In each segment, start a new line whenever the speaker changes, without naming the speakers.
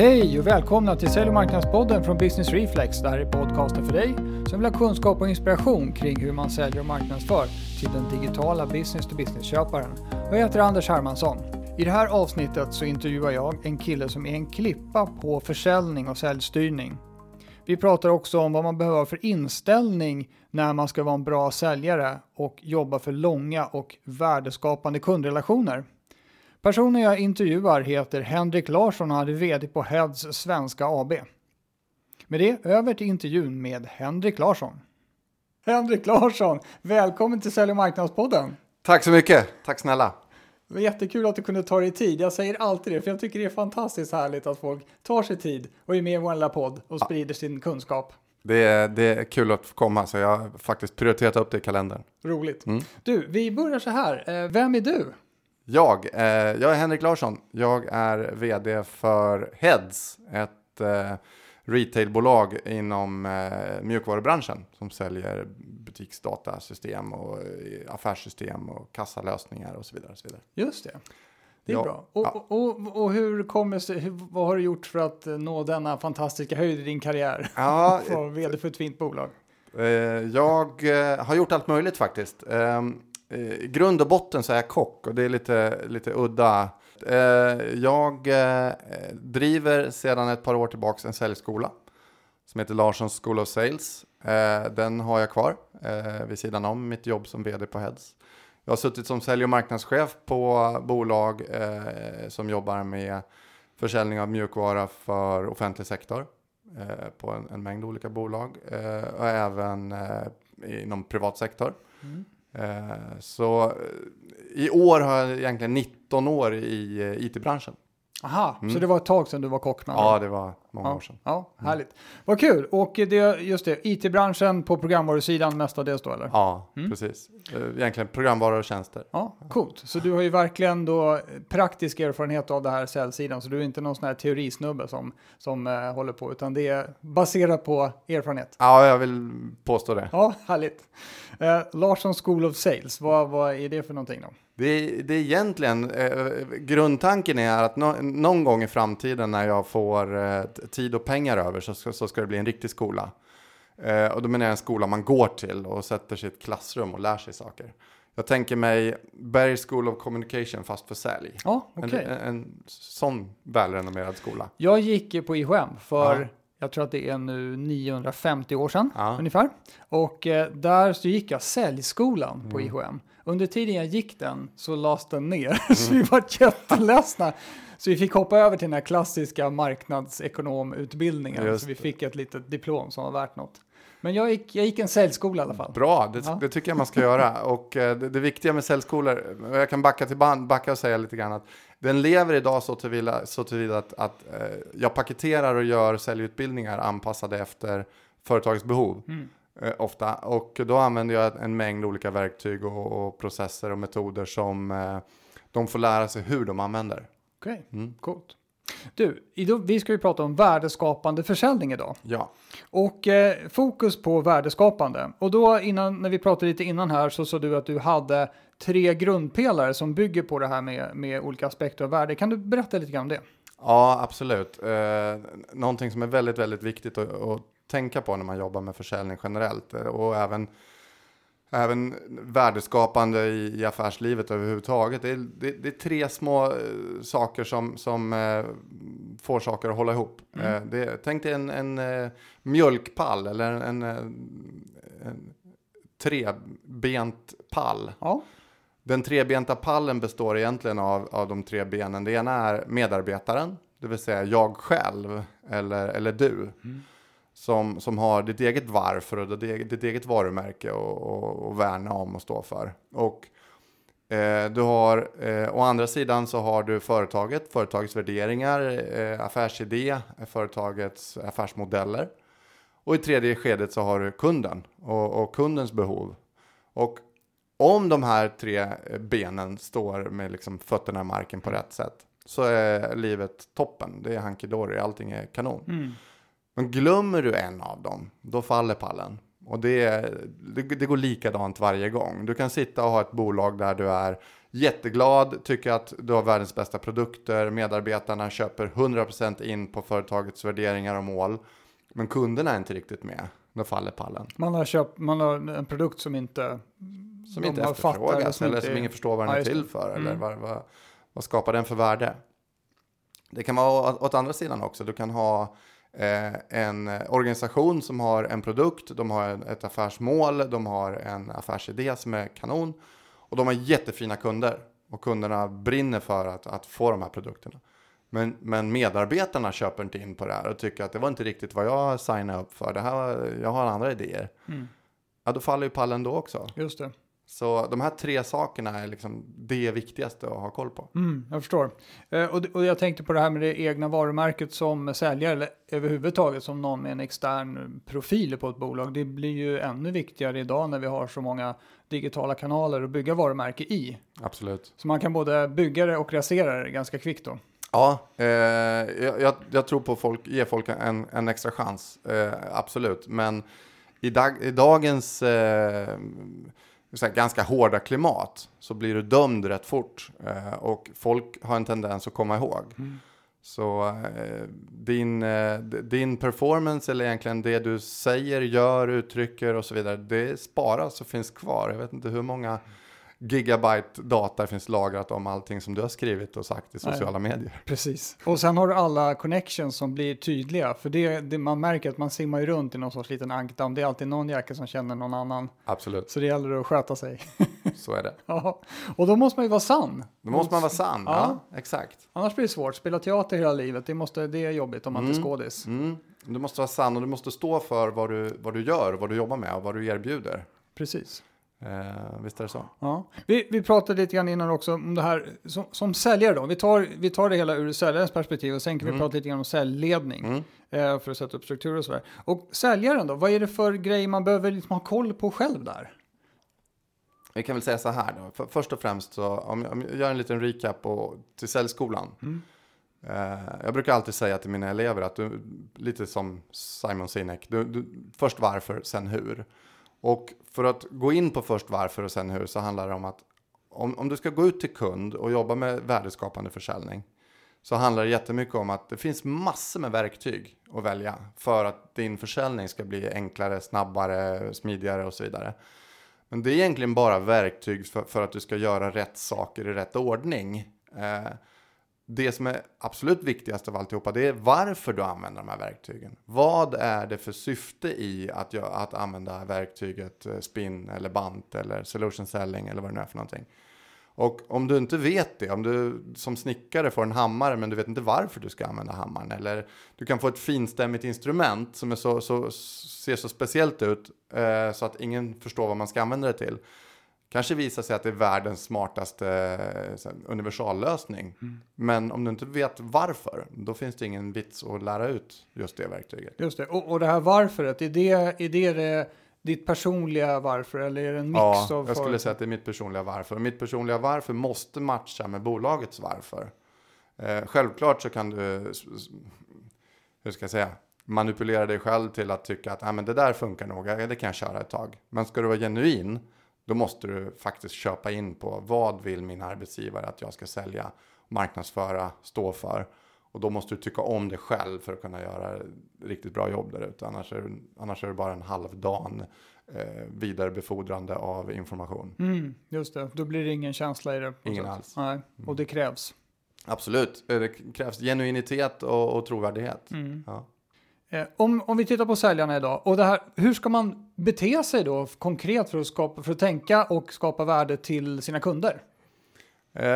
Hej och välkomna till Sälj och marknadspodden från Business Reflex. Det här är podcasten för dig som vill ha kunskap och inspiration kring hur man säljer och marknadsför till den digitala business to business-köparen. Och jag heter Anders Hermansson. I det här avsnittet så intervjuar jag en kille som är en klippa på försäljning och säljstyrning. Vi pratar också om vad man behöver för inställning när man ska vara en bra säljare och jobba för långa och värdeskapande kundrelationer. Personen jag intervjuar heter Henrik Larsson och är VD på Heads Svenska AB. Med det över till intervjun med Henrik Larsson. Henrik Larsson, välkommen till Sälj och marknadspodden.
Tack så mycket, tack snälla.
Det var jättekul att du kunde ta dig tid. Jag säger alltid det, för jag tycker det är fantastiskt härligt att folk tar sig tid och är med i vår lilla podd och sprider sin kunskap.
Det är, det är kul att få komma, så jag har faktiskt prioriterat upp det i kalendern.
Roligt. Du, vi börjar så här. Eh, Vem är du?
Jag, eh, jag är Henrik Larsson. Jag är vd för Heads, ett eh, retailbolag inom eh, mjukvarubranschen som säljer butiksdatasystem och eh, affärssystem och kassalösningar och så vidare. Och så vidare.
Just det. Det är
Ja,
bra. Och,
ja.
och, och, och hur kommer sig, hur, vad har du gjort för att eh, nå denna fantastiska höjd i din karriär?
Ja,
vara vd för ett fint bolag.
Eh, jag eh, har gjort allt möjligt faktiskt. Eh, I grund och botten så är jag kock och det är lite, lite udda. Eh, jag eh, driver sedan ett par år tillbaka en säljskola som heter Larssons School of Sales. Den har jag kvar eh, vid sidan om mitt jobb som vd på Heads. Jag har suttit som sälj och marknadschef på bolag som jobbar med försäljning av mjukvara för offentlig sektor på en, mängd olika bolag och även inom privat sektor.
Mm.
Eh, så eh, i år har jag egentligen 19 år i eh, it-branschen.
Aha,
Mm.
så det var ett tag sedan du var kock med
Ja, det var många
ja.
år sedan.
Ja, härligt. Vad kul. Och det, just det, IT-branschen på programvarusidan mestadels då eller?
Ja,
Mm.
precis. Eh, Egentligen programvaror och tjänster.
Ja, coolt. Så du har ju verkligen då praktisk erfarenhet av det här säljsidan, så du är inte någon sån här teorisnubbe som, som eh, håller på, utan det är baserat på erfarenhet.
Ja, jag vill påstå det.
Ja, härligt. Eh, Larsson School of Sales, vad, vad är det för någonting då?
Det är, det är egentligen, eh, grundtanken är att nå, någon gång i framtiden när jag får eh, tid och pengar över så, ska- så ska det bli en riktig skola. Eh, och då menar jag en skola man går till och sätter sig i ett klassrum och lär sig saker. Jag tänker mig Berg School of Communication fast för sälj.
Ja, okej.
En, en, en sån välrenommerad skola.
Jag gick på IHM för,
Ja.
Jag tror att det är nu 950 år sedan
Ja.
ungefär. Och eh, där så gick jag säljskolan
Mm.
på IHM. Under tiden jag gick den så lades den ner, så vi var jätteledsna. Så vi fick hoppa över till den här klassiska marknadsekonomutbildningen.
Just
Så vi fick ett litet diplom som var värt något. Men jag gick, jag gick en säljskola i alla fall.
Bra, det,
Ja.
det tycker jag man ska göra. Och eh, det, det viktiga med säljskolor, jag kan backa, till band, backa och säga lite grann att den lever idag så tillvida, så tillvida att, att eh, jag paketerar och gör säljutbildningar anpassade efter företagets behov.
Mm.
Eh, ofta. Och då använder jag en mängd olika verktyg och, och processer och metoder som eh, de får lära sig hur de använder.
Okej,
Mm.
coolt. Du, vi ska ju prata om värdeskapande försäljning idag.
Ja,
Och eh, fokus på värdeskapande. Och då innan, när vi pratade lite innan här så sa du att du hade tre grundpelare som bygger på det här med, med olika aspekter av värde. Kan du berätta lite grann om det?
Ja, absolut. Eh, någonting som är väldigt, väldigt viktigt att, att tänka på när man jobbar med försäljning generellt eh, och även, även värdeskapande i, i affärslivet överhuvudtaget. Det är, det, det är tre små eh, saker som, som eh, får saker att hålla ihop. Eh, det, tänk dig en, en eh, mjölkpall eller en, en, en trebent pall.
Ja,
Den trebenta pallen består egentligen av, av de tre benen. Det ena är medarbetaren, det vill säga jag själv eller, eller du. Som, som har ditt eget varför och ditt eget, ditt eget varumärke och, och, och värna om och stå för. Och eh, du har, eh, å andra sidan så har du företaget, företagets värderingar, eh, affärsidé, företagets affärsmodeller. Och i tredje skedet så har du kunden och, och kundens behov. Och om de här tre benen står med liksom fötterna i marken på rätt sätt så är livet toppen. Det är hunky dory, allting är kanon.
mm.
Men glömmer du en av dem, då faller pallen. Och det, det, det går likadant varje gång. Du kan sitta och ha ett bolag där du är jätteglad, tycker att du har världens bästa produkter, medarbetarna köper 100% in på företagets värderingar och mål. Men kunderna är inte riktigt med. Då faller pallen.
Man har, köpt, man har en produkt som inte
som inte efterfrågas eller, som ingen förstår vad den är till för. Mm. Eller vad, vad, vad, skapar den för värde? Det kan vara åt andra sidan också. Du kan ha en organisation som har en produkt, de har ett affärsmål, de har en affärsidé som är kanon och de har jättefina kunder och kunderna brinner för att, att få de här produkterna. Men, men medarbetarna köper inte in på det här och tycker att det var inte riktigt vad jag signade upp för. Det här, jag har andra idéer. Mm. Ja, då faller ju pallen då också.
Just det.
Så de här tre sakerna är liksom det viktigaste att ha koll på.
Mm, jag förstår. Eh, och, och jag tänkte på det här med det egna varumärket som säljare, eller överhuvudtaget som någon med en extern profil på ett bolag. Det blir ju ännu viktigare idag när vi har så många digitala kanaler att bygga varumärke i.
Absolut.
Så man kan både bygga det och rasera det ganska kvickt då.
Ja, eh, jag, jag, tror på folk, ge folk en, en extra chans, eh, absolut. Men i, dag, i dagens eh, ganska hårda klimat så blir du dömd rätt fort. Eh, och folk har en tendens att komma ihåg. Mm. Så eh, din, eh, din performance eller egentligen det du säger, gör, uttrycker och så vidare. Det sparas och finns kvar. Jag vet inte hur många gigabyte data finns lagrat om allting som du har skrivit och sagt i sociala Nej, medier.
Precis. Och sen har du alla connections som blir tydliga. För det, det, man märker att man simmar ju runt i någon sorts liten ankdamm. Det är alltid någon jäkel som känner någon annan.
Absolut.
Så det gäller att sköta sig.
Så är det.
ja. Och då måste man ju vara sann.
Då måste man vara sann, ja. ja. exakt.
Annars blir det svårt. Spela teater hela livet, det, måste, det är jobbigt om man mm. inte är skådis.
Mm. Du måste vara sann och du måste stå för vad du, vad du gör, vad du jobbar med och vad du erbjuder.
Precis.
Eh, visst är det så?
Ja. Vi, vi pratade lite grann innan också om det här som, som säljare då. Vi tar, vi tar det hela ur säljarens perspektiv och sen kan mm. vi prata lite grann om säljledning mm. eh, för att sätta upp strukturer och sådär. Och säljaren då, vad är det för grej man behöver liksom ha koll på själv där?
Vi kan väl säga så här då. För, först och främst så om, om jag gör en liten recap på, till säljskolan. Mm. Eh, jag brukar alltid säga till mina elever att du, lite som Simon Sinek, du, du, först varför, sen hur. Och för att gå in på först varför och sen hur så handlar det om att om, om du ska gå ut till kund och jobba med värdeskapande försäljning så handlar det jättemycket om att det finns massor med verktyg att välja för att din försäljning ska bli enklare, snabbare, smidigare och så vidare. Men det är egentligen bara verktyg för, för att du ska göra rätt saker i rätt ordning. Eh, det som är absolut viktigast av alltihopa, det är varför du använder de här verktygen. Vad är det för syfte i att, göra, att använda verktyget eh, spin eller bant eller solution selling eller vad det nu är för någonting. Och om du inte vet det, om du som snickare får en hammare men du vet inte varför du ska använda hammaren. Eller du kan få ett finstämmigt instrument som är så, så, ser så speciellt ut eh, så att ingen förstår vad man ska använda det till kanske visar sig att det är världens smartaste eh, universallösning. Mm. Men om du inte vet varför, då finns det ingen vits att lära ut just det verktyget.
Just det, och, och det här varföret, är det, är det, det ditt personliga varför eller är det en mix
ja,
av?
jag skulle säga att det är mitt personliga varför. Och mitt personliga varför måste matcha med bolagets varför. Eh, självklart så kan du, hur ska jag säga, manipulera dig själv till att tycka att ah, men det där funkar nog, det kan jag köra ett tag. Men ska du vara genuin då måste du faktiskt köpa in på vad vill min arbetsgivare att jag ska sälja, marknadsföra, stå för. Och då måste du tycka om det själv för att kunna göra riktigt bra jobb där ute. Annars är, annars är det bara en halvdan eh, vidarebefordrande av information.
Mm, just det, då blir det ingen känsla i det.
Ingen sätt. alls.
Nej, och det krävs.
Absolut, det krävs genuinitet och, och trovärdighet.
Mm. Ja. Eh, om, om vi tittar på säljarna idag, och det här, hur ska man bete sig då konkret för att, skapa, för att tänka och skapa värde till sina kunder?
Eh,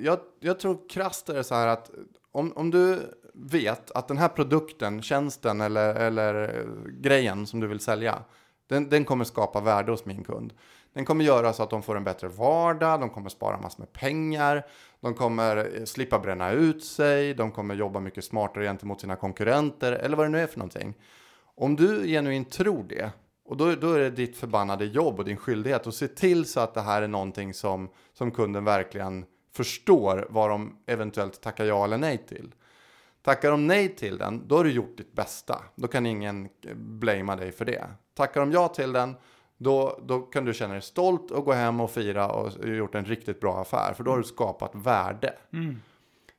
jag, jag tror krasst är det så här att om, om du vet att den här produkten, tjänsten eller, eller eh, grejen som du vill sälja, den, den kommer skapa värde hos min kund. Den kommer göra så att de får en bättre vardag, de kommer spara massor med pengar, de kommer eh, slippa bränna ut sig, de kommer jobba mycket smartare gentemot sina konkurrenter eller vad det nu är för någonting. Om du genuint tror det, och då, då är det ditt förbannade jobb och din skyldighet att se till så att det här är någonting som, som kunden verkligen förstår vad de eventuellt tackar ja eller nej till. Tackar de nej till den, då har du gjort ditt bästa. Då kan ingen eh, blamea dig för det. Tackar de ja till den, då, då kan du känna dig stolt och gå hem och fira och gjort en riktigt bra affär. För då har du skapat värde.
Mm.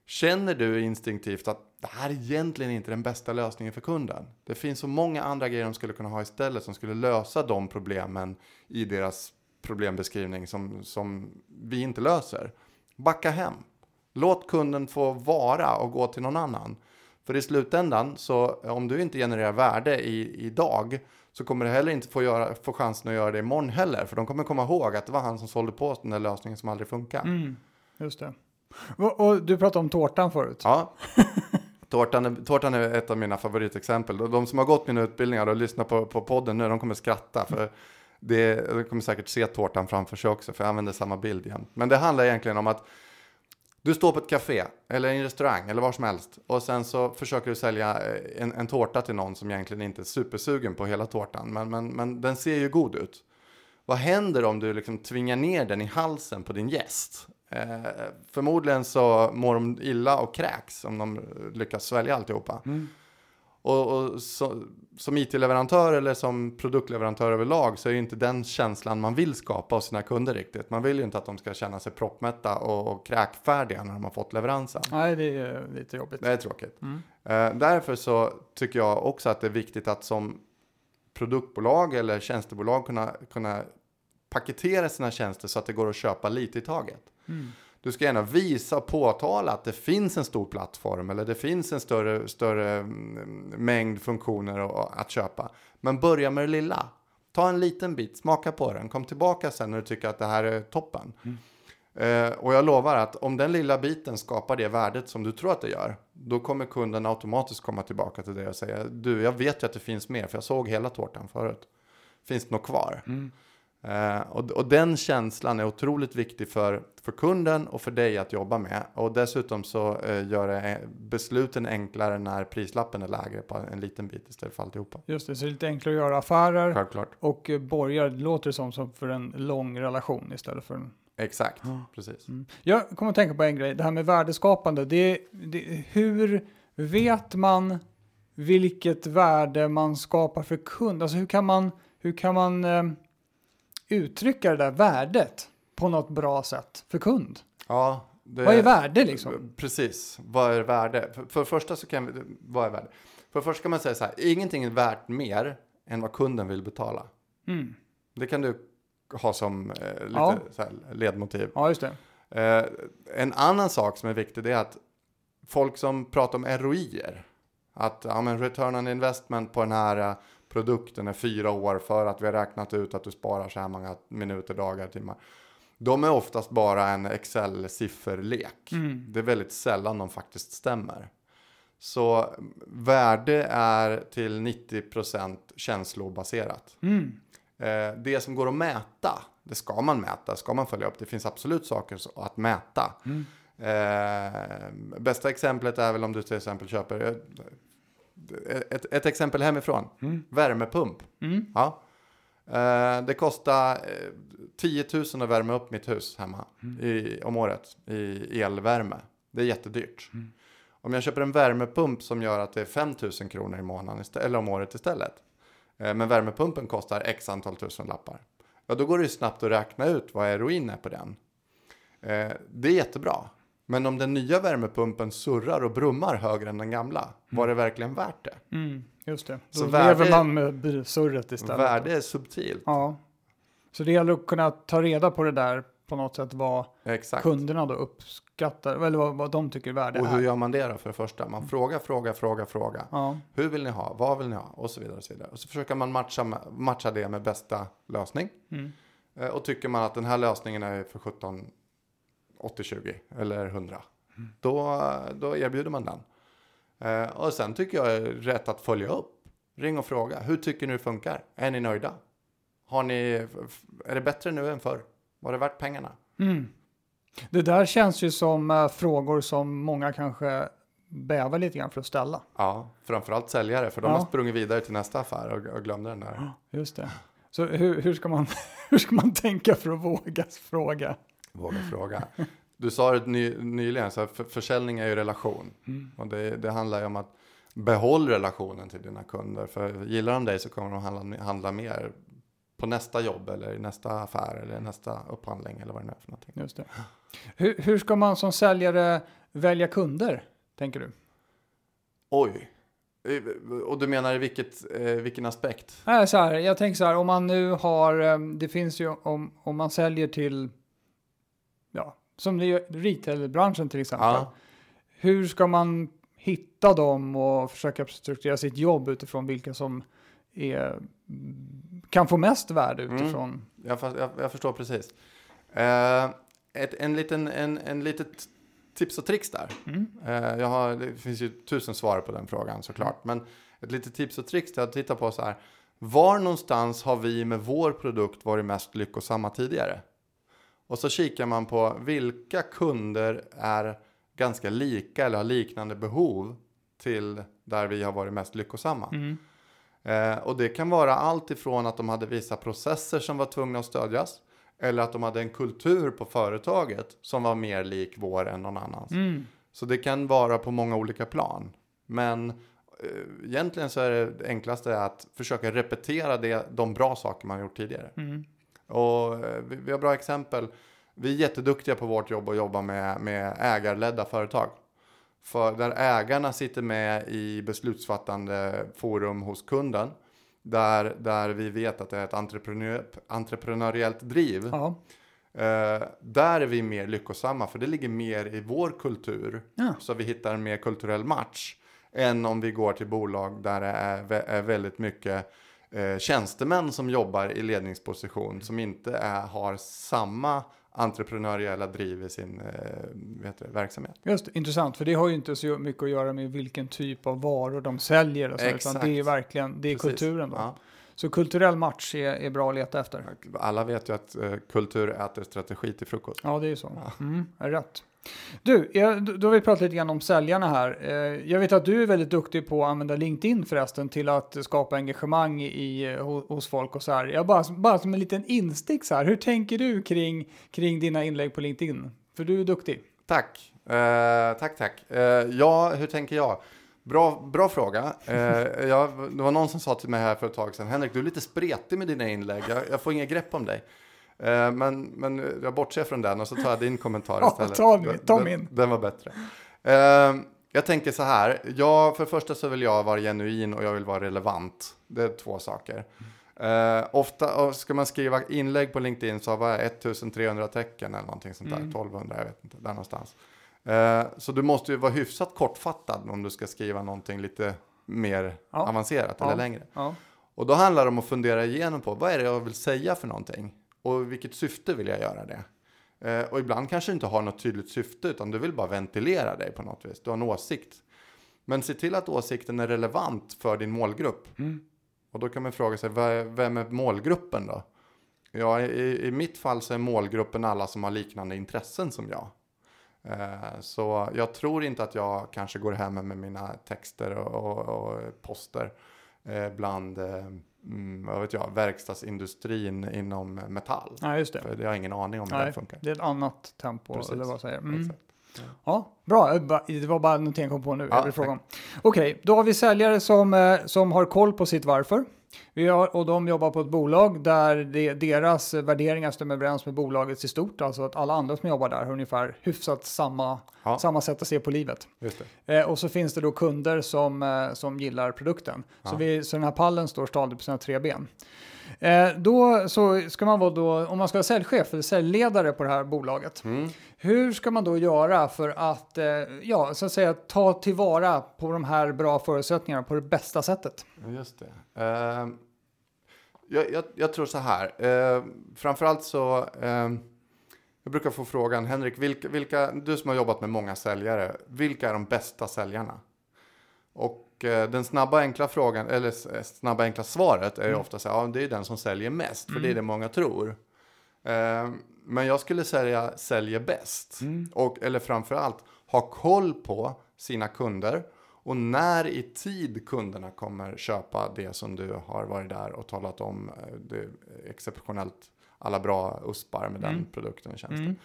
Känner du instinktivt att det här är egentligen inte den bästa lösningen för kunden. Det finns så många andra grejer de skulle kunna ha istället som skulle lösa de problemen i deras problembeskrivning som, som vi inte löser. Backa hem. Låt kunden få vara och gå till någon annan. För i slutändan, så om du inte genererar värde i, idag så kommer du heller inte få, göra, få chansen att göra det imorgon heller. För de kommer komma ihåg att det var han som sålde på den där lösningen som aldrig funkar.
Mm. Just det. Och, och du pratade om tårtan förut.
Ja. Tårtan, är- tårtan är ett av mina favoritexempel. De som har gått mina utbildningar och lyssnar på, på podden nu, de kommer skratta. För det, de kommer säkert se tårtan framför sig också, för jag använder samma bild igen. Men det handlar egentligen om att du står på ett café eller en restaurang eller var som helst och sen så försöker du sälja eh, en, en tårta till någon som egentligen inte är supersugen på hela tårtan. Men, men, men den ser ju god ut. Vad händer om du liksom tvingar ner den i halsen på din gäst? Eh, förmodligen så mår de illa och kräks om de eh, lyckas svälja alltihopa. Mm. Och, och så, som IT-leverantör eller som produktleverantör överlag så är ju inte den känslan man vill skapa hos sina kunder riktigt. Man vill ju inte att de ska känna sig proppmätta och, och kräkfärdiga när de har fått leveransen.
Nej, det är lite jobbigt.
Det är tråkigt. Eh, därför så tycker jag också att det är viktigt att som produktbolag eller tjänstebolag kunna, kunna paketera sina tjänster så att det går att köpa lite i taget. Du ska gärna visa och påtala att det finns en stor plattform eller det finns en större, större mm, mängd funktioner att- köpa. Men börja med det lilla. Ta en liten bit, smaka på den, kom tillbaka sen när du tycker att det här är toppen. Eh, och jag lovar att om den lilla biten skapar det värdet som du tror att det gör, då kommer kunden automatiskt komma tillbaka till dig och säga, du, jag vet ju att det finns mer, för jag såg hela tårtan förut. Finns det något kvar? Eh, och, och den känslan är otroligt viktig för, för kunden och för dig att jobba med. Och dessutom så eh, gör det eh, besluten enklare när prislappen är lägre på en liten bit istället för alltihopa.
Just det, så det är lite enklare att göra affärer
Självklart.
och eh, borgar det låter som, som för en lång relation istället för en...
Exakt, precis.
Jag kommer att tänka på en grej, det här med värdeskapande. Det, det, hur vet man vilket värde man skapar för kund? Alltså hur kan man, hur kan man uttrycka det där värdet på något bra sätt för kund?
Ja, det,
Vad är värde liksom?
Precis, vad är värde? För, för första så kan vi, vad är värde? För det första kan man säga så här, ingenting är värt mer än vad kunden vill betala.
Mm.
Det kan du ha som eh, lite
Ja.
här, ledmotiv.
Ja, just det.
Eh, en annan sak som är viktig är att folk som pratar om ROIer, att ja, men return on investment på den här eh, produkten är fyra år för att vi har räknat ut att du sparar så här många minuter, dagar, timmar. De är oftast bara en Excel-sifferlek.
Mm.
Det är väldigt sällan de faktiskt stämmer. Så värde är till 90% känslobaserat.
Mm.
Eh, det som går att mäta, det ska man mäta, ska man följa upp. Det finns absolut saker att mäta.
Mm.
Eh, bästa exemplet är väl om du till exempel köper ett, ett exempel hemifrån.
Mm.
Värmepump.
Mm.
Ja. Eh, det kostar eh, 10 000 att värma upp mitt hus hemma i, om året i elvärme. Det är jättedyrt. Om jag köper en värmepump som gör att det är 5 000 kronor i månaden eller om året istället. Eh, men värmepumpen kostar x antal tusen lappar. Ja, då går det ju snabbt att räkna ut vad heroin är på den. Eh, det är jättebra. Men om den nya värmepumpen surrar och brummar högre än den gamla, var det verkligen värt det?
Mm. Just det. Då
Så
lever
värde-
man med surret istället.
Värde är subtilt.
Ja. Så det gäller att kunna ta reda på det där på något sätt vad
Exakt.
kunderna då uppskattar, eller vad, vad de tycker värde
Och hur
är.
gör man det då för det första? Man frågar, frågar, frågar, frågar.
Ja.
Hur vill ni ha? Vad vill ni ha? Och så vidare. Och så, vidare. Och så försöker man matcha, matcha det med bästa lösning.
Mm.
Eh, Och tycker man att den här lösningen är för 17, 80, 20 eller 100. Då, då erbjuder man den. Eh, Och sen tycker jag är rätt att följa upp. Ring och fråga. Hur tycker ni det funkar? Är ni nöjda? Har ni, är det bättre nu än förr? Var det värt pengarna?
Mm. Det där känns ju som eh, frågor som många kanske bävar lite grann för att ställa.
Ja, framförallt säljare, för de
Ja.
har sprungit vidare till nästa affär och, och glömde den där.
Just det. Så hur, hur, ska man, hur ska man tänka för att våga fråga?
Våga fråga. Du sa det ny, nyligen, så här, för, försäljning är ju relation. Och det, det handlar ju om att behåll relationen till dina kunder. För gillar de dig så kommer de handla, handla mer på nästa jobb eller i nästa affär eller nästa upphandling eller vad det nu är för någonting.
Just det. Hur, hur ska man som säljare välja kunder, tänker du?
Oj. Eh, Och du menar i vilket, eh, vilken aspekt?
Så här, jag tänker så här, om man nu har, eh, det finns ju om, om man säljer till, som det retailbranschen till exempel.
Ja.
Hur ska man hitta dem och försöka strukturera sitt jobb utifrån vilka som är, kan få mest värde
Mm.
utifrån?
Jag, fa- jag, jag förstår precis. Eh, ett, en, liten, en, en litet tips och tricks där.
Mm.
Eh, jag har, det finns ju tusen svar på den frågan såklart. Men ett litet tips och tricks är att titta på så här. Var någonstans har vi med vår produkt varit mest lyckosamma tidigare? Och så kikar man på vilka kunder är ganska lika eller har liknande behov till där vi har varit mest lyckosamma.
Mm.
Eh, och det kan vara allt ifrån att de hade vissa processer som var tvungna att stödjas. Eller att de hade en kultur på företaget som var mer lik vår än någon annans.
Mm.
Så det kan vara på många olika plan. Men eh, egentligen så är det, enklaste att försöka repetera det, de bra saker man gjort tidigare.
Mm.
Och eh, vi, vi har bra exempel. Vi är jätteduktiga på vårt jobb att jobba med, med ägarledda företag. För där ägarna sitter med i beslutsfattande forum hos kunden. Där, där vi vet att det är ett entreprenör, entreprenöriellt driv.
Ja.
Eh, där är vi mer lyckosamma för det ligger mer i vår kultur.
Ja.
Så vi hittar en mer kulturell match. Än om vi går till bolag där det är, är väldigt mycket eh, tjänstemän som jobbar i ledningsposition. Som inte är, har samma entreprenöriella driv i sin eh, du, verksamhet.
Just det, intressant, för det har ju inte så mycket att göra med vilken typ av varor de säljer, och så, utan det är verkligen det är
Precis.
kulturen. Då.
Ja.
Så kulturell match är, är bra att leta efter.
Alla vet ju att eh, kultur äter strategi till frukost.
Ja, det är ju så. Mm, är rätt. Du, jag, då har vi pratat lite grann om säljarna här. Eh, jag vet att du är väldigt duktig på att använda LinkedIn förresten till att skapa engagemang i, eh, hos folk och så här. Jag bara, bara som en liten instick så här. Hur tänker du kring, kring dina inlägg på LinkedIn? För du är duktig.
Tack, eh, tack, tack. Eh, ja, hur tänker jag? Bra, bra fråga. Eh, jag, det var någon som sa till mig här för ett tag sedan, Henrik, du är lite spretig med dina inlägg. Jag, jag får inget grepp om dig. Eh, men, men jag bortser från den och så tar jag din kommentar
Ja,
istället.
ta min-
Den-
ta min.
Den var bättre. Eh, jag tänker så här, jag, för första så vill jag vara genuin och jag vill vara relevant. Det är två saker. Eh, ofta ska man skriva inlägg på LinkedIn så har jag 1300 tecken eller någonting sånt där.
Mm.
1200, jag vet inte, där någonstans. Eh, så du måste ju vara hyfsat kortfattad om du ska skriva någonting lite mer
Ja.
avancerat
Ja.
eller längre.
Ja.
Och då handlar det om att fundera igenom på vad är det jag vill säga för någonting? Och i vilket syfte vill jag göra det? Eh, och ibland kanske du inte har något tydligt syfte utan du vill bara ventilera dig på något vis. Du har en åsikt. Men se till att åsikten är relevant för din målgrupp.
Mm.
Och då kan man fråga sig, vem är målgruppen då? Ja, i, i mitt fall så är målgruppen alla som har liknande intressen som jag. Eh, så jag tror inte att jag kanske går hem med mina texter och, och, och poster eh, bland eh, mm, vad vet jag, verkstadsindustrin inom metall.
ja, just det.
För jag har ingen aning om hur
Nej,
det funkar.
Det är ett annat tempo,
Precis.
eller vad säger mm. Ja, bra. Det var bara någonting jag kom på nu.
Ja,
jag vill fråga om. Okej, då har vi säljare som, eh, som har koll på sitt varför. Vi har, och de jobbar på ett bolag där det, deras värderingar stämmer överens med bolagets i stort. Alltså att alla andra som jobbar där har ungefär hyfsat samma,
Ja.
samma sätt att se på livet. Eh, och så finns det då kunder som, eh, som gillar produkten. Så,
Ja.
vi, så den här pallen står stadigt på sina tre ben. Eh, då så ska man vara då, om man ska vara säljchef eller säljledare på det här bolaget.
Mm.
Hur ska man då göra för att, eh, ja, så att säga, ta tillvara på de här bra förutsättningarna på det bästa sättet?
Just det. Eh, jag, jag, jag tror så här. Eh, framförallt så, eh, jag brukar få frågan, Henrik, vilka, vilka, du som har jobbat med många säljare, vilka är de bästa säljarna? Och eh, den snabba enkla frågan, eller eh, snabba enkla svaret är ju
Mm.
ofta så här, ja det är den som säljer mest, för det är
Mm.
det många tror. Men jag skulle säga säljer bäst.
Mm.
Och, eller framförallt ha koll på sina kunder och när i tid kunderna kommer köpa det som du har varit där och talat om. eh, Det är exceptionellt alla bra uspar med den
Mm.
produkten och tjänsten.
Mm.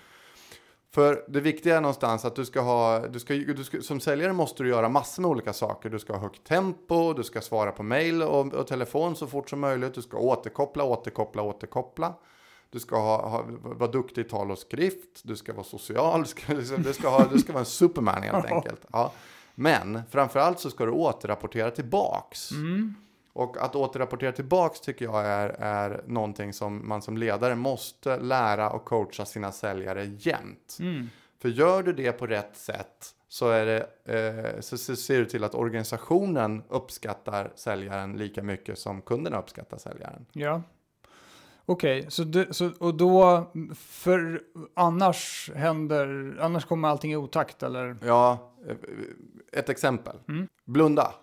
För det viktiga är någonstans att du ska ha, du ska, du ska, som säljare måste du göra massor med olika saker. Du ska ha högt tempo, du ska svara på mail och, och telefon så fort som möjligt. Du ska återkoppla, återkoppla, återkoppla. Du ska ha, ha, vara duktig i tal och skrift, du ska vara social, du ska, du ska, ha, du ska vara en superman helt enkelt. Ja. Men framförallt så ska du återrapportera tillbaks.
Mm.
Och att återrapportera tillbaks tycker jag är, är någonting som man som ledare måste lära och coacha sina säljare jämt.
Mm.
För gör du det på rätt sätt så, är det, eh, så, så ser du till att organisationen uppskattar säljaren lika mycket som kunderna uppskattar säljaren.
Ja. Okej, så, du- så och då, för annars händer, annars kommer allting i otakt eller?
Ja, ett exempel.
Mm.
Blunda.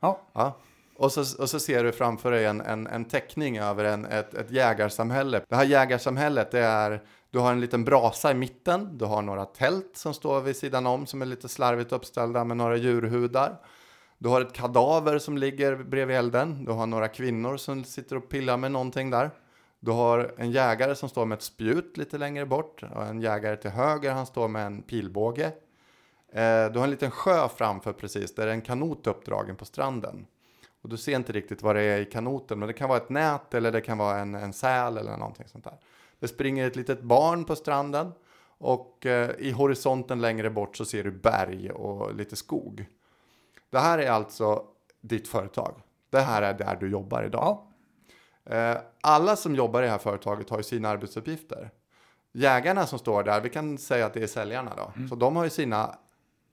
Ja.
Ja. Och, så, och så ser du framför dig en, en, en teckning över en, ett, ett jägarsamhälle. Det här jägarsamhället, det är, du har en liten brasa i mitten, du har några tält som står vid sidan om som är lite slarvigt uppställda med några djurhudar. Du har ett kadaver som ligger bredvid elden, du har några kvinnor som sitter och pillar med någonting där. Du har en jägare som står med ett spjut lite längre bort och en jägare till höger, han står med en pilbåge. Eh, du har en liten sjö framför precis, där är en kanot uppdragen på stranden. Och du ser inte riktigt vad det är i kanoten, men det kan vara ett nät eller det kan vara en, en säl eller någonting sånt där. Det springer ett litet barn på stranden och eh, i horisonten längre bort så ser du berg och lite skog. Det här är alltså ditt företag. Det här är där du jobbar idag.
Ja.
Eh, alla som jobbar i det här företaget har ju sina arbetsuppgifter. Jägarna som står där, vi kan säga att det är säljarna då. Så de har ju sina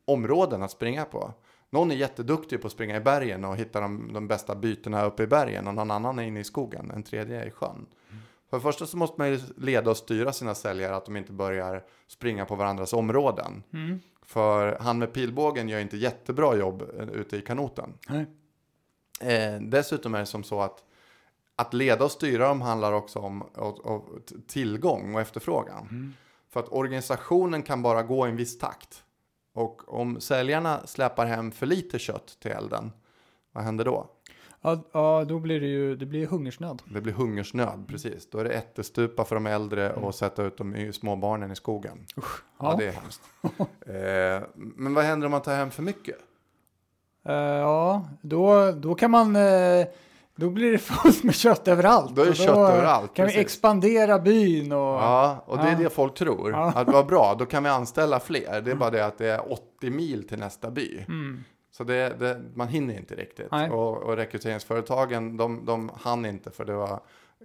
områden att springa på. Någon är jätteduktig på att springa i bergen och hitta de, de bästa bytena uppe i bergen och någon annan är inne i skogen, en tredje är i sjön. För det första så måste man ju leda och styra sina säljare att de inte börjar springa på varandras områden.
Mm.
För han med pilbågen gör inte jättebra jobb eh, ute i kanoten. Eh, dessutom är det som så att att leda och styra dem handlar också om t- tillgång och efterfrågan.
Mm.
För att organisationen kan bara gå i en viss takt. Och om säljarna släpar hem för lite kött till elden, vad händer då?
Ja, ja, då blir det ju det blir hungersnöd.
Det blir hungersnöd, precis. Då är det ättestupa för de äldre och sätta ut de y- små barnen i skogen. Ja,
Ja.
det är hemskt. eh, men vad händer om man tar hem för mycket?
Eh, ja, då, då kan man... eh, då blir det fullt med kött överallt.
Då är det kött överallt,
kan vi
precis.
expandera byn och...
Ja, och det är
Ja.
det folk tror.
Ja.
Att vad bra, då kan vi anställa fler. Det är bara det att det är 80 mil till nästa by.
Mm.
Så det, det, man hinner inte riktigt.
Nej.
Och, och rekryteringsföretagen, de, de hann inte för det var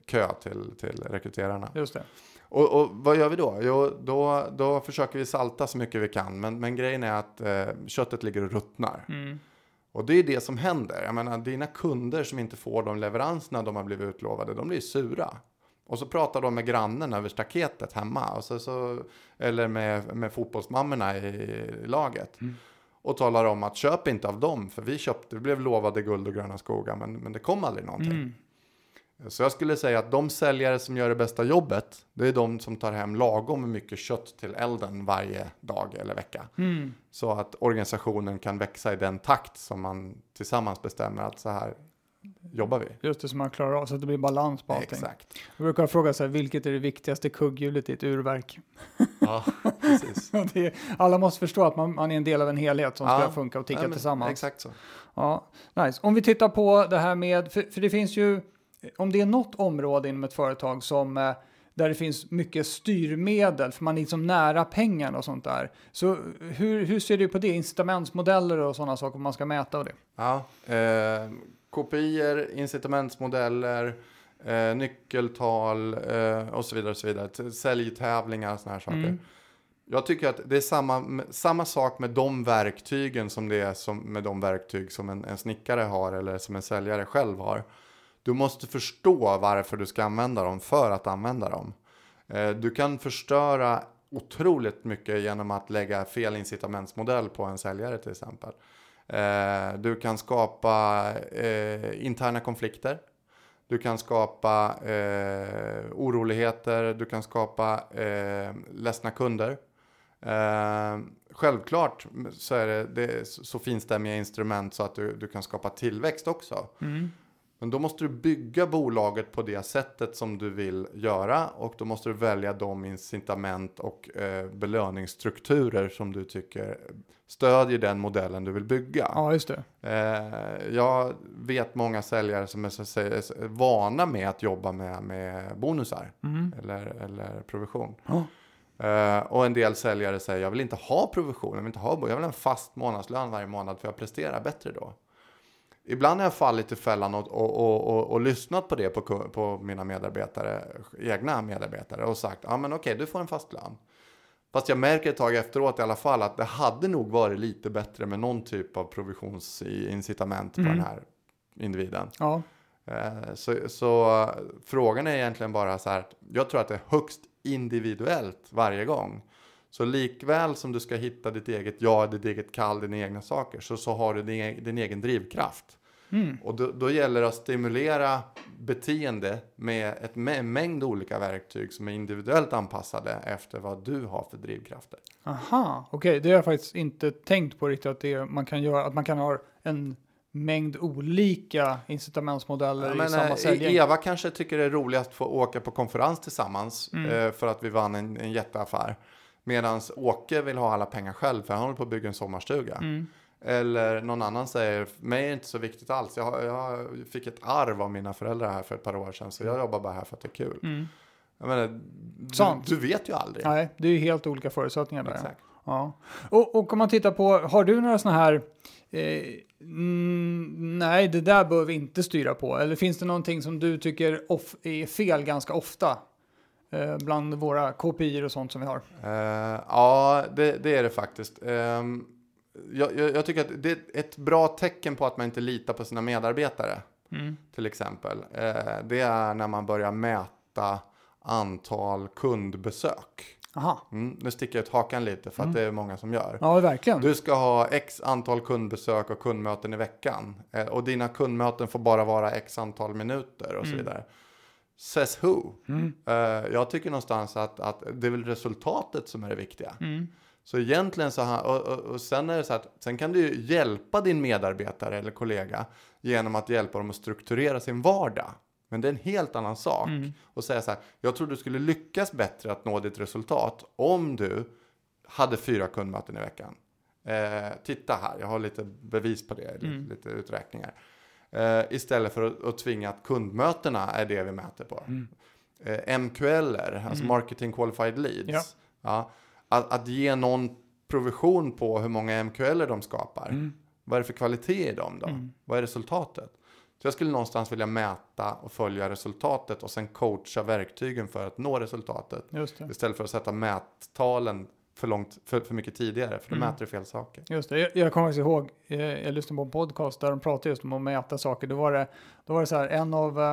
kö till, till rekryterarna.
Just det.
Och, och vad gör vi då? Jo, då, då försöker vi salta så mycket vi kan. Men, men grejen är att eh, köttet ligger och ruttnar.
Mm.
Och det är det som händer. Jag menar, dina kunder som inte får de leveranserna de har blivit utlovade, de blir sura. Och så pratar de med grannen över staketet hemma. Och så, så, eller med, med fotbollsmammorna i, laget. Och talar om att köp inte av dem. För vi köpte, vi blev lovade guld och gröna skogar. Men, men det kom aldrig någonting.
Mm.
Så jag skulle säga att de säljare som gör det bästa jobbet. Det är de som tar hem lagom mycket kött till elden varje dag eller vecka.
Mm.
Så att organisationen kan växa i den takt som man tillsammans bestämmer att så här jobbar vi.
Just det som man klarar av så att det blir balans på allting.
Exakt.
Jag brukar fråga så här, vilket är det viktigaste kugghjulet i ett urverk?
Ja, precis.
Är, alla måste förstå att man, man är en del av en helhet som ska
Ja.
funka och ticka
Nej, men
tillsammans.
Exakt så.
Ja, nice. Om vi tittar på det här med, för, för det finns ju, om det är något område inom ett företag som eh, där det finns mycket styrmedel, för man är liksom nära pengarna och sånt där. Så hur, hur ser du på det? Incitamentsmodeller och sådana saker, om man ska mäta och det?
Ja, eh, kopior, incitamentsmodeller, eh, nyckeltal eh, och så vidare. Och så vidare. Säljtävlingar och sådana här saker.
Mm.
Jag tycker att det är samma, samma sak med de verktygen som det är som med de verktyg som en, en snickare har eller som en säljare själv har. Du måste förstå varför du ska använda dem för att använda dem. Eh, du kan förstöra otroligt mycket genom att lägga fel incitamentsmodell på en säljare till exempel. Eh, du kan skapa eh, interna konflikter. Du kan skapa eh, oroligheter, du kan skapa eh, ledsna kunder. Eh, självklart så, är det, det finns så med instrument så att du, du kan skapa tillväxt också.
Mm.
Men då måste du bygga bolaget på det sättet som du vill göra och då måste du välja de incitament och eh, belöningsstrukturer som du tycker stödjer den modellen du vill bygga.
Ja, just det.
Eh, jag vet många säljare som är så, säga, vana med att jobba med, med bonusar
Mm.
eller, eller provision.
Ja.
Eh, och en del säljare säger jag vill inte ha provision, jag vill inte ha jag vill ha en fast månadslön varje månad för jag presterar bättre då. Ibland har jag fallit i fällan och, och, och, och, lyssnat på det på, på mina medarbetare, egna medarbetare och sagt ja men okej du får en fast lön. Fast jag märker ett tag efteråt i alla fall att det hade nog varit lite bättre med någon typ av provisionsincitament på
Mm.
den här individen.
Ja.
Eh, Så, så frågan är egentligen bara så här, jag tror att det är högst individuellt varje gång. Så likväl som du ska hitta ditt eget ja, ditt eget kall, dina egna saker, så, så har du din, e- din egen drivkraft.
Mm.
Och då, då gäller det att stimulera beteende med ett, en mängd olika verktyg som är individuellt anpassade efter vad du har för drivkrafter.
Aha, okej, det har jag faktiskt inte tänkt på riktigt att, det, man kan göra, att man kan ha en mängd olika incitamentsmodeller
Ja,
i samma
eh,
säljgäng.
Eva kanske tycker det är roligast att få åka på konferens tillsammans
Mm.
eh, för att vi vann en, en jätteaffär. Medan Åke vill ha alla pengar själv för han håller på att bygga en sommarstuga.
Mm.
Eller någon annan säger, mig är det inte så viktigt alls. Jag, jag fick ett arv av mina föräldrar här för ett par år sedan så jag jobbar bara här för att det är kul.
Mm.
Jag menar, du, du vet ju aldrig.
Nej, det är ju helt olika förutsättningar där.
Exakt.
Ja. Och, och om man tittar på, har du några sådana här, eh, mm, nej det där bör vi inte styra på. Eller finns det någonting som du tycker off, är fel ganska ofta? Eh, bland våra KPI och sånt som vi har.
Eh, ja, det, det är det faktiskt. Ehm, jag, jag, jag tycker att det är ett bra tecken på att man inte litar på sina medarbetare.
Mm.
till exempel. Eh, det är när man börjar mäta antal kundbesök. Mm, nu sticker jag ut hakan lite för att det är många som gör.
ja verkligen.
Du ska ha x antal kundbesök och kundmöten i veckan. Eh, och dina kundmöten får bara vara x antal minuter och så vidare. Says who?
Mm.
Eh, jag tycker någonstans att, att det är väl resultatet som är det viktiga.
Mm.
Så egentligen så ha- och, och, och sen är det så att sen kan du ju hjälpa din medarbetare eller kollega genom att hjälpa dem att strukturera sin vardag. Men det är en helt annan sak.
Mm.
Och säga så här, jag tror du skulle lyckas bättre att nå ditt resultat om du hade fyra kundmöten i veckan. Eh, titta här, jag har lite bevis på det, lite,
Mm.
lite uträkningar. Eh, istället för att, att tvinga att kundmötena är det vi mäter på.
Mm.
Eh, MQLer, alltså Marketing Qualified Leads.
Ja.
Ja, att, att ge någon provision på hur många MQLer de skapar.
Mm.
Vad är det för kvalitet i dem då?
Mm.
Vad är resultatet? Så jag skulle någonstans vilja mäta och följa resultatet och sen coacha verktygen för att nå resultatet. Istället för att sätta mättalen för, långt, för, för mycket tidigare, för då
Mm.
mäter du fel saker.
Just det, jag, jag kommer faktiskt ihåg, eh, jag lyssnade på en podcast där de pratade just om att mäta saker. Då var det, då var det så här, en av, eh,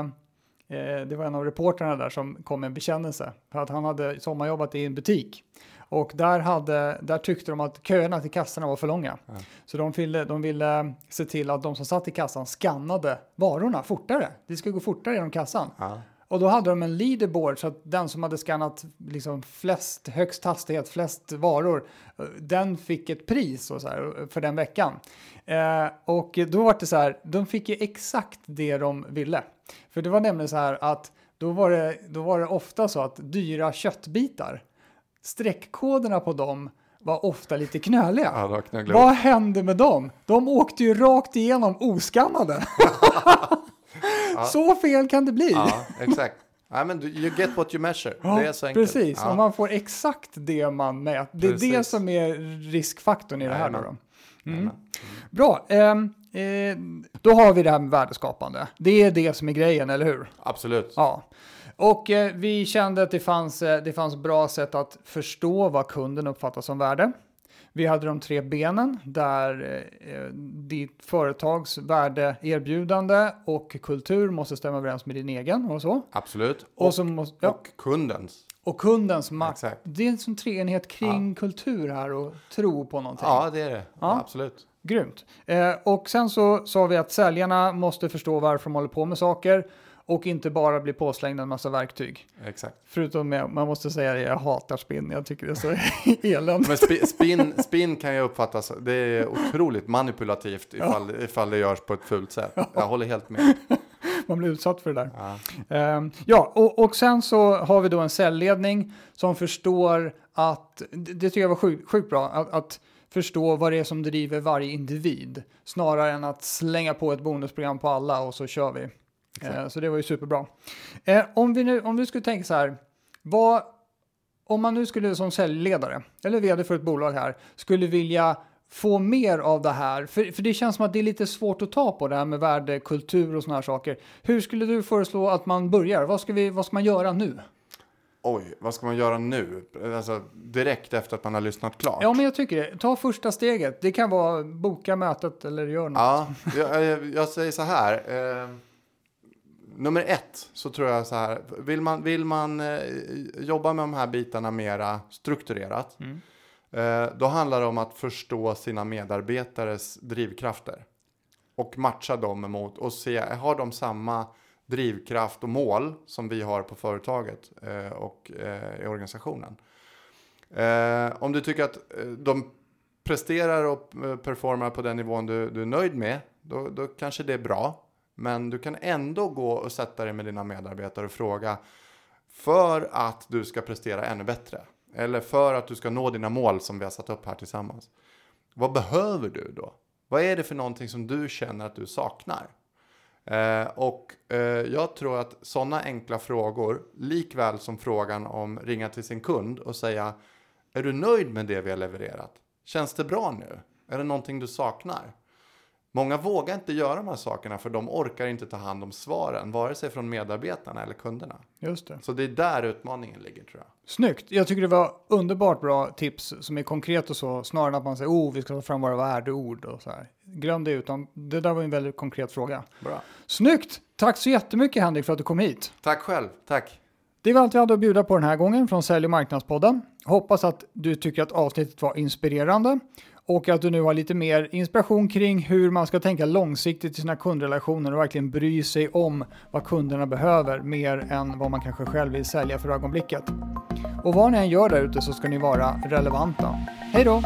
eh, det var en av reportrarna där som kom med en bekännelse. För att han hade sommarjobbat i en butik. Och där, hade, där tyckte de att köerna till kassorna var för långa.
Ja.
Så de ville, de ville se till att de som satt i kassan skannade varorna fortare. Det skulle gå fortare genom kassan.
Ja.
Och då hade de en leaderboard så att den som hade skannat liksom flest, högst hastighet, flest varor, eh, den fick ett pris och så här, eh, för den veckan. Eh, och då var det så här, de fick ju exakt det de ville. För det var nämligen så här att då var det, då var det ofta så att dyra köttbitar, streckkoderna på dem var ofta lite knöliga.
Ja,
Vad hände med dem? De åkte ju rakt igenom oskannade. Så fel kan det bli.
Ja, exakt. Nej, men you get what you measure.
Ja,
det är så enkelt.
precis.
Ja.
Och man får exakt det man mäter. Det är det som är riskfaktorn i det här. Då. Mm. Bra. ehm, eh, då har vi det här med värdeskapande. Det är det som är grejen, eller hur?
Absolut.
Ja. Och eh, vi kände att det fanns, eh, det fanns bra sätt att förstå vad kunden uppfattar som värde. Vi hade de tre benen där eh, ditt företags värdeerbjudande och kultur måste stämma överens med din egen och så.
Absolut.
Och,
Och,
måste, ja,
och kundens.
och kundens makt.
Exakt.
Det är en sån treenighet kring kultur här och tro på någonting.
Ja, det är det.
Ja.
Absolut.
Grymt. Eh, och sen så sa vi att säljarna måste förstå varför de håller på med saker och inte bara bli påslängda en massa verktyg.
Exakt.
Förutom med, man måste säga det, jag hatar spinn, jag tycker det är så eländigt.
Men spi- spin, spin kan ju uppfattas, det är otroligt manipulativt ifall, ifall det görs på ett fult sätt. Jag håller helt med.
man blir utsatt för det där.
Ja.
Ehm, ja, och, och sen så har vi då en cellledning som förstår att, det det tycker jag var sjukt sjukt bra, att, att förstå vad det är som driver varje individ, snarare än att slänga på ett bonusprogram på alla och så kör vi. Eh, så det var ju superbra. Eh, om, vi nu, om du skulle tänka så här, vad, om man nu skulle som säljledare, eller vd för ett bolag här, skulle vilja få mer av det här, för, för det känns som att det är lite svårt att ta på det här med värdekultur och sådana här saker. Hur skulle du föreslå att man börjar? Vad ska, vi, vad ska man göra nu?
Oj, vad ska man göra nu? Alltså direkt efter att man har lyssnat klart?
Ja, men jag tycker det. Ta första steget. Det kan vara boka mötet eller gör något.
Ja, jag, jag, jag säger så här. Eh, nummer ett så tror jag så här. Vill man, vill man eh, jobba med de här bitarna mera strukturerat.
Mm.
Eh, då handlar det om att förstå sina medarbetares drivkrafter. Och matcha dem emot och se, har de samma drivkraft och mål som vi har på företaget eh, och eh, i organisationen. Eh, om du tycker att eh, de presterar och performar på den nivån du, du är nöjd med, då, då kanske det är bra. Men du kan ändå gå och sätta dig med dina medarbetare och fråga för att du ska prestera ännu bättre. Eller för att du ska nå dina mål som vi har satt upp här tillsammans. Vad behöver du då? Vad är det för någonting som du känner att du saknar? Eh, och eh, jag tror att sådana enkla frågor, likväl som frågan om ringa till sin kund och säga Är du nöjd med det vi har levererat? Känns det bra nu? Är det någonting du saknar? Många vågar inte göra de här sakerna för de orkar inte ta hand om svaren, vare sig från medarbetarna eller kunderna.
Just det.
Så det är där utmaningen ligger tror jag.
Snyggt. Jag tycker det var underbart bra tips som är konkret och så, snarare än att man säger oh, vi ska ta fram våra värdeord och så här. Glöm det, utan det där var en väldigt konkret fråga.
Bra.
Snyggt! Tack så jättemycket Henrik för att du kom hit.
Tack själv, tack.
Det var allt vi hade att bjuda på den här gången från Sälj och marknadspodden. Hoppas att du tycker att avsnittet var inspirerande och att du nu har lite mer inspiration kring hur man ska tänka långsiktigt i sina kundrelationer och verkligen bry sig om vad kunderna behöver mer än vad man kanske själv vill sälja för ögonblicket. Och vad ni än gör där ute så ska ni vara relevanta. Hej då!